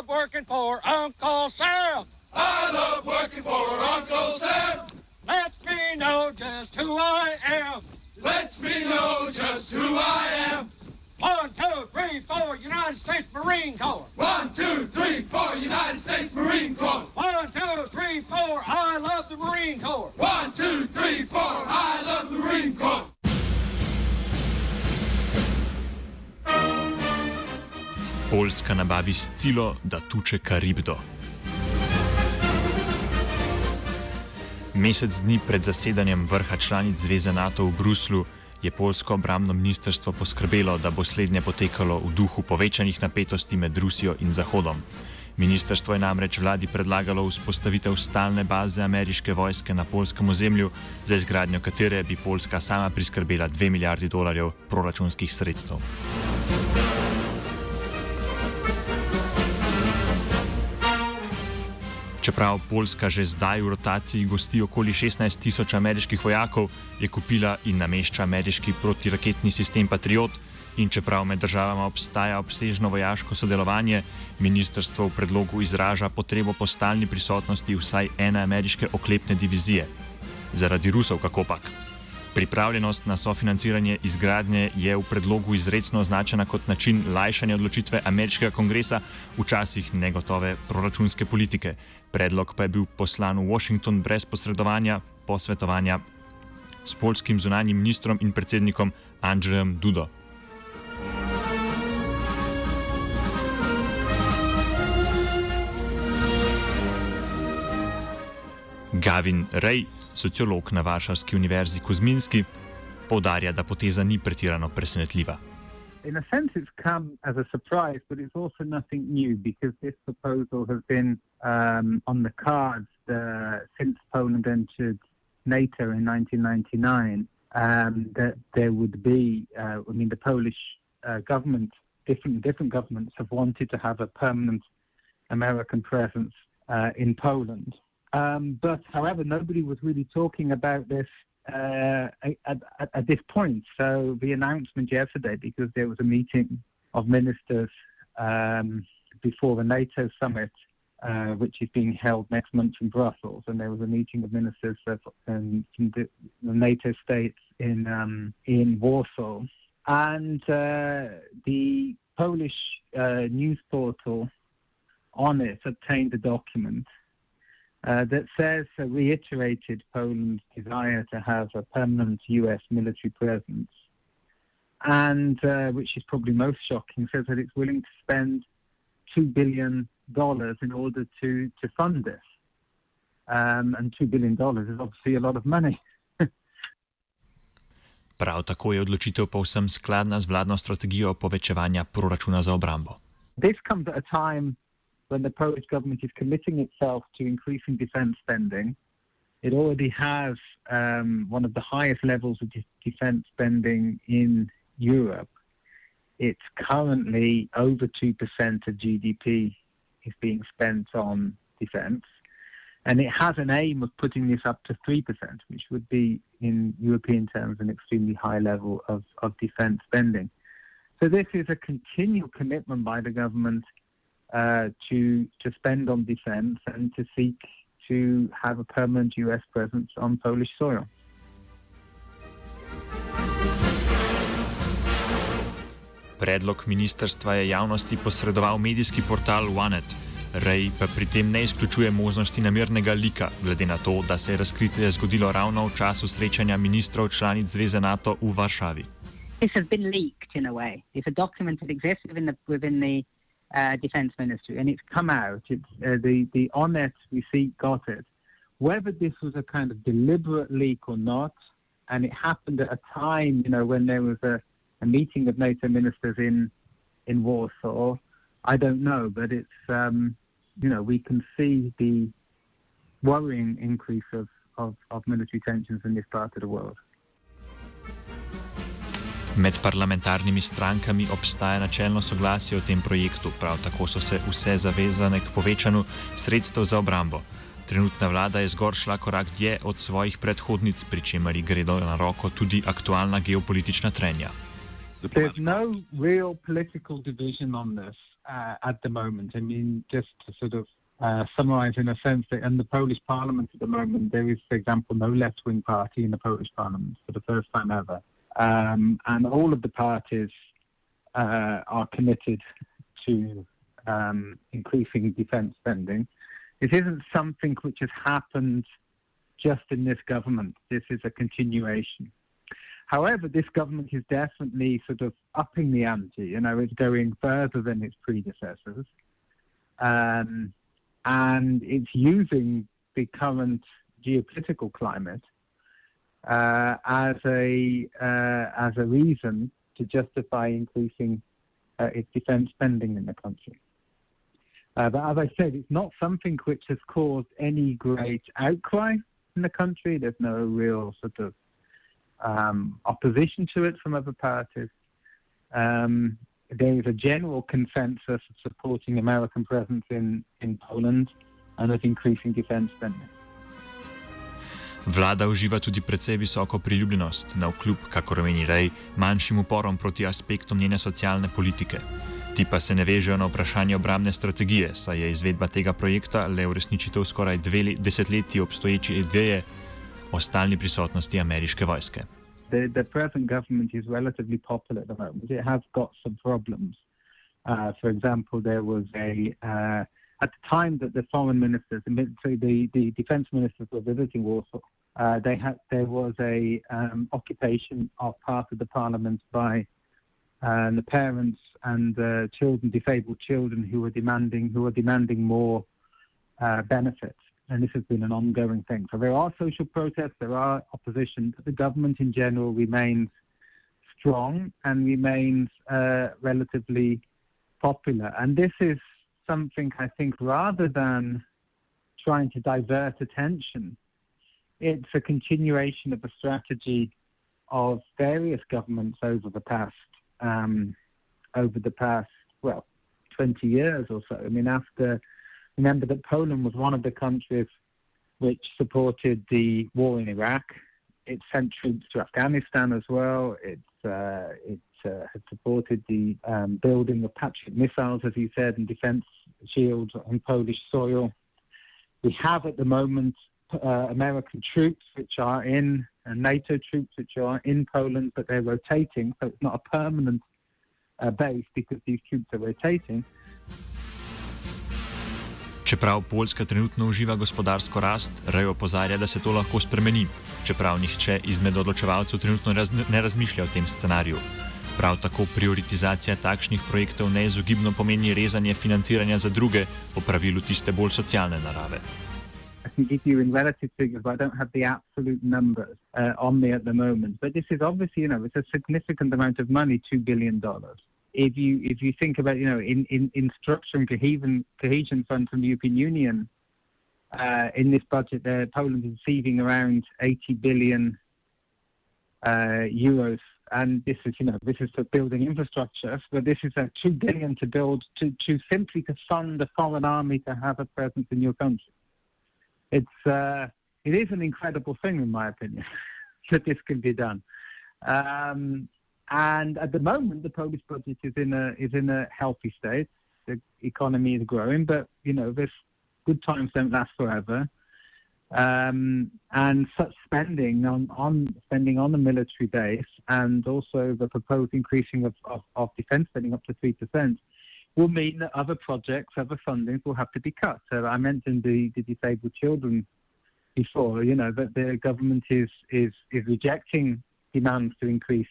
love working for Uncle Sam. I love working for Uncle Sam. Lets me know just who I am. Lets me know just who I am. One, two, three, four, United States Marine Corps. One, two, three, four, United States Marine Corps. One, two, three, four, I love the Marine Corps. One, two, three, four, I love the Marine Corps. Poljska nabavi scilo, da tuče Karibdo. Mesec dni pred zasedanjem vrha članic Zveze NATO v Bruslu je polsko obramno ministrstvo poskrbelo, da bo slednje potekalo v duhu povečanih napetosti med Rusijo in Zahodom. Ministrstvo je namreč vladi predlagalo vzpostavitev stalne baze ameriške vojske na polskem ozemlju, za izgradnjo katere bi Poljska sama priskrbela 2 milijardi dolarjev proračunskih sredstev. Čeprav Poljska že zdaj v rotaciji gosti okoli 16 tisoč ameriških vojakov, je kupila in namešča ameriški protiraketni sistem Patriot. In čeprav med državama obstaja obsežno vojaško sodelovanje, ministrstvo v predlogu izraža potrebo po stalni prisotnosti vsaj ene ameriške oklepne divizije. Zaradi Rusov, kako pak. Pripravljenost na sofinanciranje izgradnje je v predlogu izredno označena kot način lajšanja odločitve ameriškega kongresa v časih negotove proračunske politike. Predlog pa je bil poslan v Washington brez posredovanja, posvetovanja s polskim zunanjim ministrom in predsednikom Andrejem Dudo. Gavin Rej, sociolog na Varšavski univerzi Kuzminski, poudarja, da poteza ni pretirano presenetljiva. In a sense, it's come as a surprise, but it's also nothing new because this proposal has been um, on the cards uh, since Poland entered NATO in 1999. Um, that there would be, uh, I mean, the Polish uh, government, different different governments have wanted to have a permanent American presence uh, in Poland. Um, but however, nobody was really talking about this uh, at, at, this point. So the announcement yesterday, because there was a meeting of ministers um, before the NATO summit, uh, which is being held next month in Brussels, and there was a meeting of ministers of, um, from the, the, NATO states in um, in Warsaw, and uh, the Polish uh, news portal Onet obtained a document uh, that says, uh, reiterated Poland's desire to have a permanent U.S. military presence, and uh, which is probably most shocking, says that it's willing to spend $2 billion in order to, to fund this. Um, and $2 billion is obviously a lot of money. Prav tako je odločitev povsem skladna z vladno strategijo povečevanja proračuna za obrambo. This comes at a time when the Polish government is committing itself to increasing defence spending. It already has um, one of the highest levels of defence spending in Europe. It's currently over 2% of GDP is being spent on defence. And it has an aim of putting this up to 3%, which would be, in European terms, an extremely high level of, of defence spending. So this is a continual commitment by the government uh, to to spend on defence and to seek to have a permanent U.S. presence on Polish soil. Predlog ministrstva je javnosti posredoval medijski portal OneNet. Rej pa pri tem ne izključuje možnosti namernega lika, glede na to, da se je razkritje zgodilo ravno v času srečanja ministrov članic Zveze NATO v Varšavi. This has been leaked in a way. It's a document that exists within the, within the uh, defence ministry, and it's come out. It's uh, the the honest receipt got it. Whether this was a kind of deliberate leak or not, and it happened at a time, you know, when there was a, a meeting of NATO ministers in in Warsaw, I don't know, but it's um, you know we can see the worrying increase of, of, of military tensions in this part of the world. Med parlamentarnimi strankami obstaja načelno soglasje o tem projektu, prav tako so se vse zavezane k povečanju sredstev za obrambo. Trenutna vlada je zgor šla korak dlje od svojih predhodnic, pri čemer ji gredo na roko tudi aktualna geopolitična trenja. There's no real political division on this. uh, at the moment. I mean, just to sort of uh, summarize in a sense that in the Polish parliament at the moment, there is, for example, no left-wing party in the Polish parliament for the first time ever. Um, and all of the parties uh, are committed to um, increasing defence spending. It isn't something which has happened just in this government. This is a continuation. However, this government is definitely sort of upping the ante. You know, it's going further than its predecessors. Um, and it's using the current geopolitical climate as a uh, as a reason to justify increasing uh, its defence spending in the country. Uh, but as I said, it's not something which has caused any great outcry in the country. There's no real sort of um, opposition to it from other parties. Um, there is a general consensus of supporting American presence in, in Poland and of increasing defense spending. Vlada uživa tudi precej visoko priljubljenost, na vkljub, kako meni Rej, manjšim uporom proti aspektom njene socialne politike. Ti pa se ne vežejo na vprašanje obramne strategije, saj je izvedba tega projekta le uresničitev skoraj dve desetletji obstoječe ideje o stalni prisotnosti ameriške vojske. the, the present government is relatively popular at the moment. It has got some problems. Uh, for example, there was a uh, at the time that the foreign ministers, the, the, the defence ministers were visiting Warsaw, uh, they had there was a um, occupation of part of the parliament by uh, the parents and children, disabled children, who were demanding who were demanding more uh, benefits and this has been an ongoing thing. So there are social protests, there are opposition, but the government in general remains strong and remains uh, relatively popular. And this is something I think rather than trying to divert attention, it's a continuation of a strategy of various governments over the past um, over the past well 20 years or so. I mean, after Remember that Poland was one of the countries which supported the war in Iraq. It sent troops to Afghanistan as well. Uh, it uh, had supported the um, building of Patriot missiles, as you said, and defense shields on Polish soil. We have at the moment uh, American troops which are in, and NATO troops which are in Poland, but they're rotating, so it's not a permanent uh, base because these troops are rotating. Čeprav Poljska trenutno uživa gospodarsko rast, Rej opozarja, da se to lahko spremeni, čeprav nihče izmed odločevalcev trenutno raz ne razmišlja o tem scenariju. Prav tako prioritizacija takšnih projektov neizogibno pomeni rezanje financiranja za druge, po pravilu tiste bolj socialne narave. I can give you in relative figures, but I don't have the absolute numbers uh, on me at the moment. But this is obviously, you know, it's a significant amount of money, $2 billion. if you if you think about you know in in, in structure and cohesion cohesion fund from the European Union uh, in this budget, there Poland is receiving around 80 billion uh, euros, and this is you know this is for building infrastructure, but this is a two billion to build to to simply to fund the foreign army to have a presence in your country. It's uh, it is an incredible thing, in my opinion, that this can be done. Um, and at the moment, the Polish budget is in a is in a healthy state. The economy is growing, but you know, this good times don't last forever. Um, and such spending on, on spending on the military base and also the proposed increasing of, of, of defence spending up to 3% will mean that other projects, other fundings will have to be cut. So I mentioned the, the disabled children before, you know, that the government is, is, is rejecting demands to increase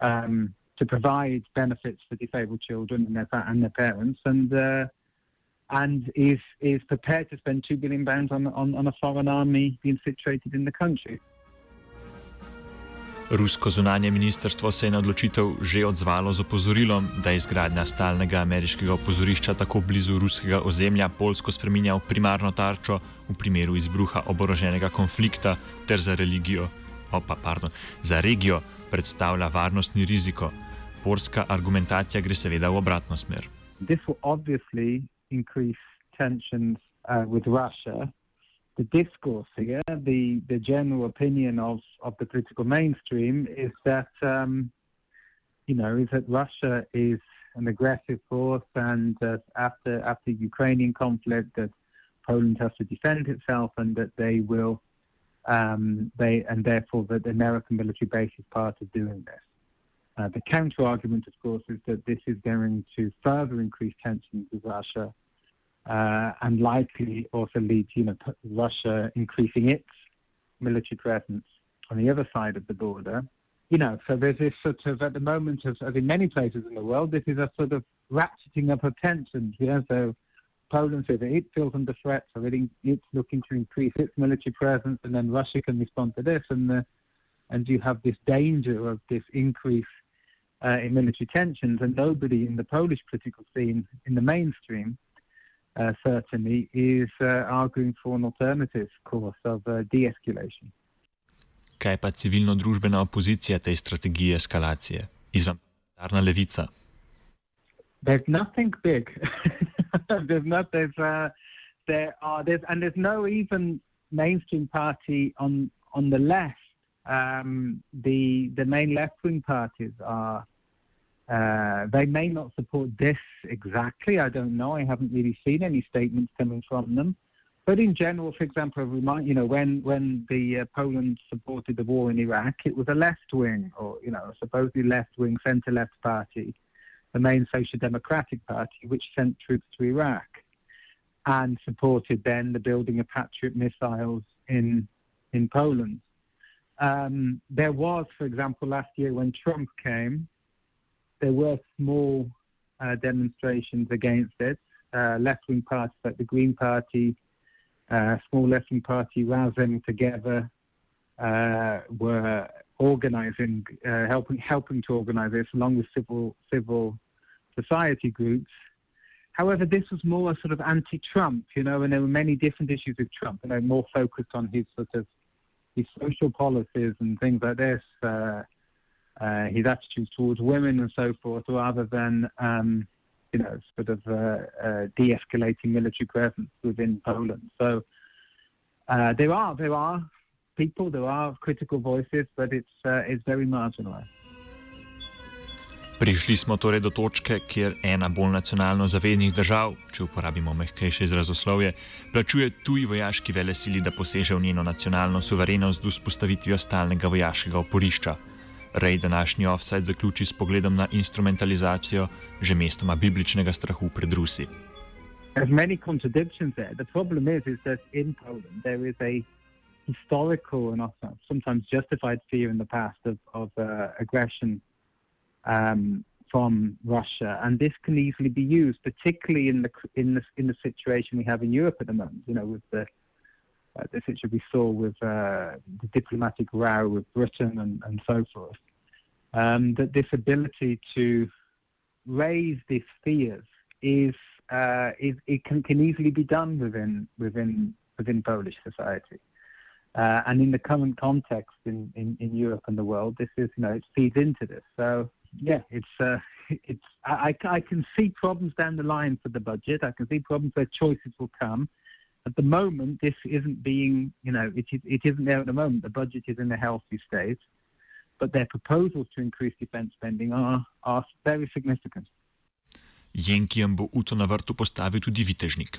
um, to provide benefits for disabled children and their, and their parents, and uh, and is is prepared to spend two billion pounds on, on on a foreign army being situated in the country. Rusko zunanje ministrstvo se je na odločitev že odzvalo z opozorilom, da je izgradnja stalnega ameriškega opozorišča tako blizu ruskega ozemlja Polsko spreminja v primarno tarčo v primeru izbruha oboroženega konflikta ter za religijo, opa, pardon, za regijo predstavlja varnostni riziko. Polska argumentacija gre seveda v obratno smer. This will obviously increase tensions uh, with Russia. The discourse here, the, the general opinion of, of the political mainstream is that, um, you know, is that Russia is an aggressive force, and uh, after after Ukrainian conflict, that Poland has to defend itself, and that they will, um, they and therefore that the American military base is part of doing this. Uh, the counter argument, of course, is that this is going to further increase tensions with Russia, uh, and likely also lead to you know Russia increasing its military presence on the other side of the border. You know, so there's this sort of, at the moment, as, as in many places in the world, this is a sort of ratcheting up of tensions, you know, so Poland says it feels under threat, so it, it's looking to increase its military presence, and then Russia can respond to this, and the, and you have this danger of this increase uh, in military tensions, and nobody in the Polish political scene, in the mainstream, uh, certainly, is uh, arguing for an alternative course of uh, de-escalation. Kaj pa civilno-družbena opozicija tej strategiji eskalacije? Izven parlamentarna levica. There's nothing big. there's not there's uh, there are there's and there's no even mainstream party on on the left. Um, the the main left wing parties are uh, they may not support this exactly. I don't know. I haven't really seen any statements coming from them. But in general, for example, remind you know when when the uh, Poland supported the war in Iraq, it was a left wing or you know supposedly left wing centre left party, the main Social Democratic Party, which sent troops to Iraq, and supported then the building of Patriot missiles in in Poland. Um, there was, for example, last year when Trump came, there were small uh, demonstrations against it. Uh, left-wing parties like the Green Party uh, small left-wing party rising together uh, were organizing, uh, helping helping to organize this along with civil civil society groups. However, this was more a sort of anti-Trump, you know, and there were many different issues with Trump, they were more focused on his sort of his social policies and things like this, uh, uh, his attitudes towards women and so forth, rather than um, you know, sort of uh, uh, de-escalating military presence within Poland. So uh, there are there are people, there are critical voices, but it's uh, it's very marginalized. Prišli smo torej do točke, kjer ena bolj nacionalno zavednih držav, če uporabimo mehkejše izrazoslovje, plačuje tuji vojaški vele sili, da poseže v njeno nacionalno suverenost z vzpostavitvijo stalnega vojaškega oporišča. Rej današnji offside zaključi s pogledom na instrumentalizacijo že mestoma bibličnega strahu pred Rusi. There's many contradictions there. The problem is, is that in Poland there is a historical and also sometimes justified fear in the past of, of uh, aggression um, from Russia, and this can easily be used, particularly in the in the in the situation we have in Europe at the moment. You know, with the uh, the situation we saw with uh, the diplomatic row with Britain and, and so forth, um, that this ability to raise these fears is, uh, is it can, can easily be done within within within Polish society. Uh, and in the current context in, in, in Europe and the world, this is, you know, it feeds into this. So, yeah, it's, uh, it's, I, I can see problems down the line for the budget. I can see problems where choices will come at the moment, this isn't being, you know, it, it isn't there at the moment. The budget is in a healthy state, but their proposals to increase defense spending are, are very significant. Jenkijem bo uto na tudi vitežnik.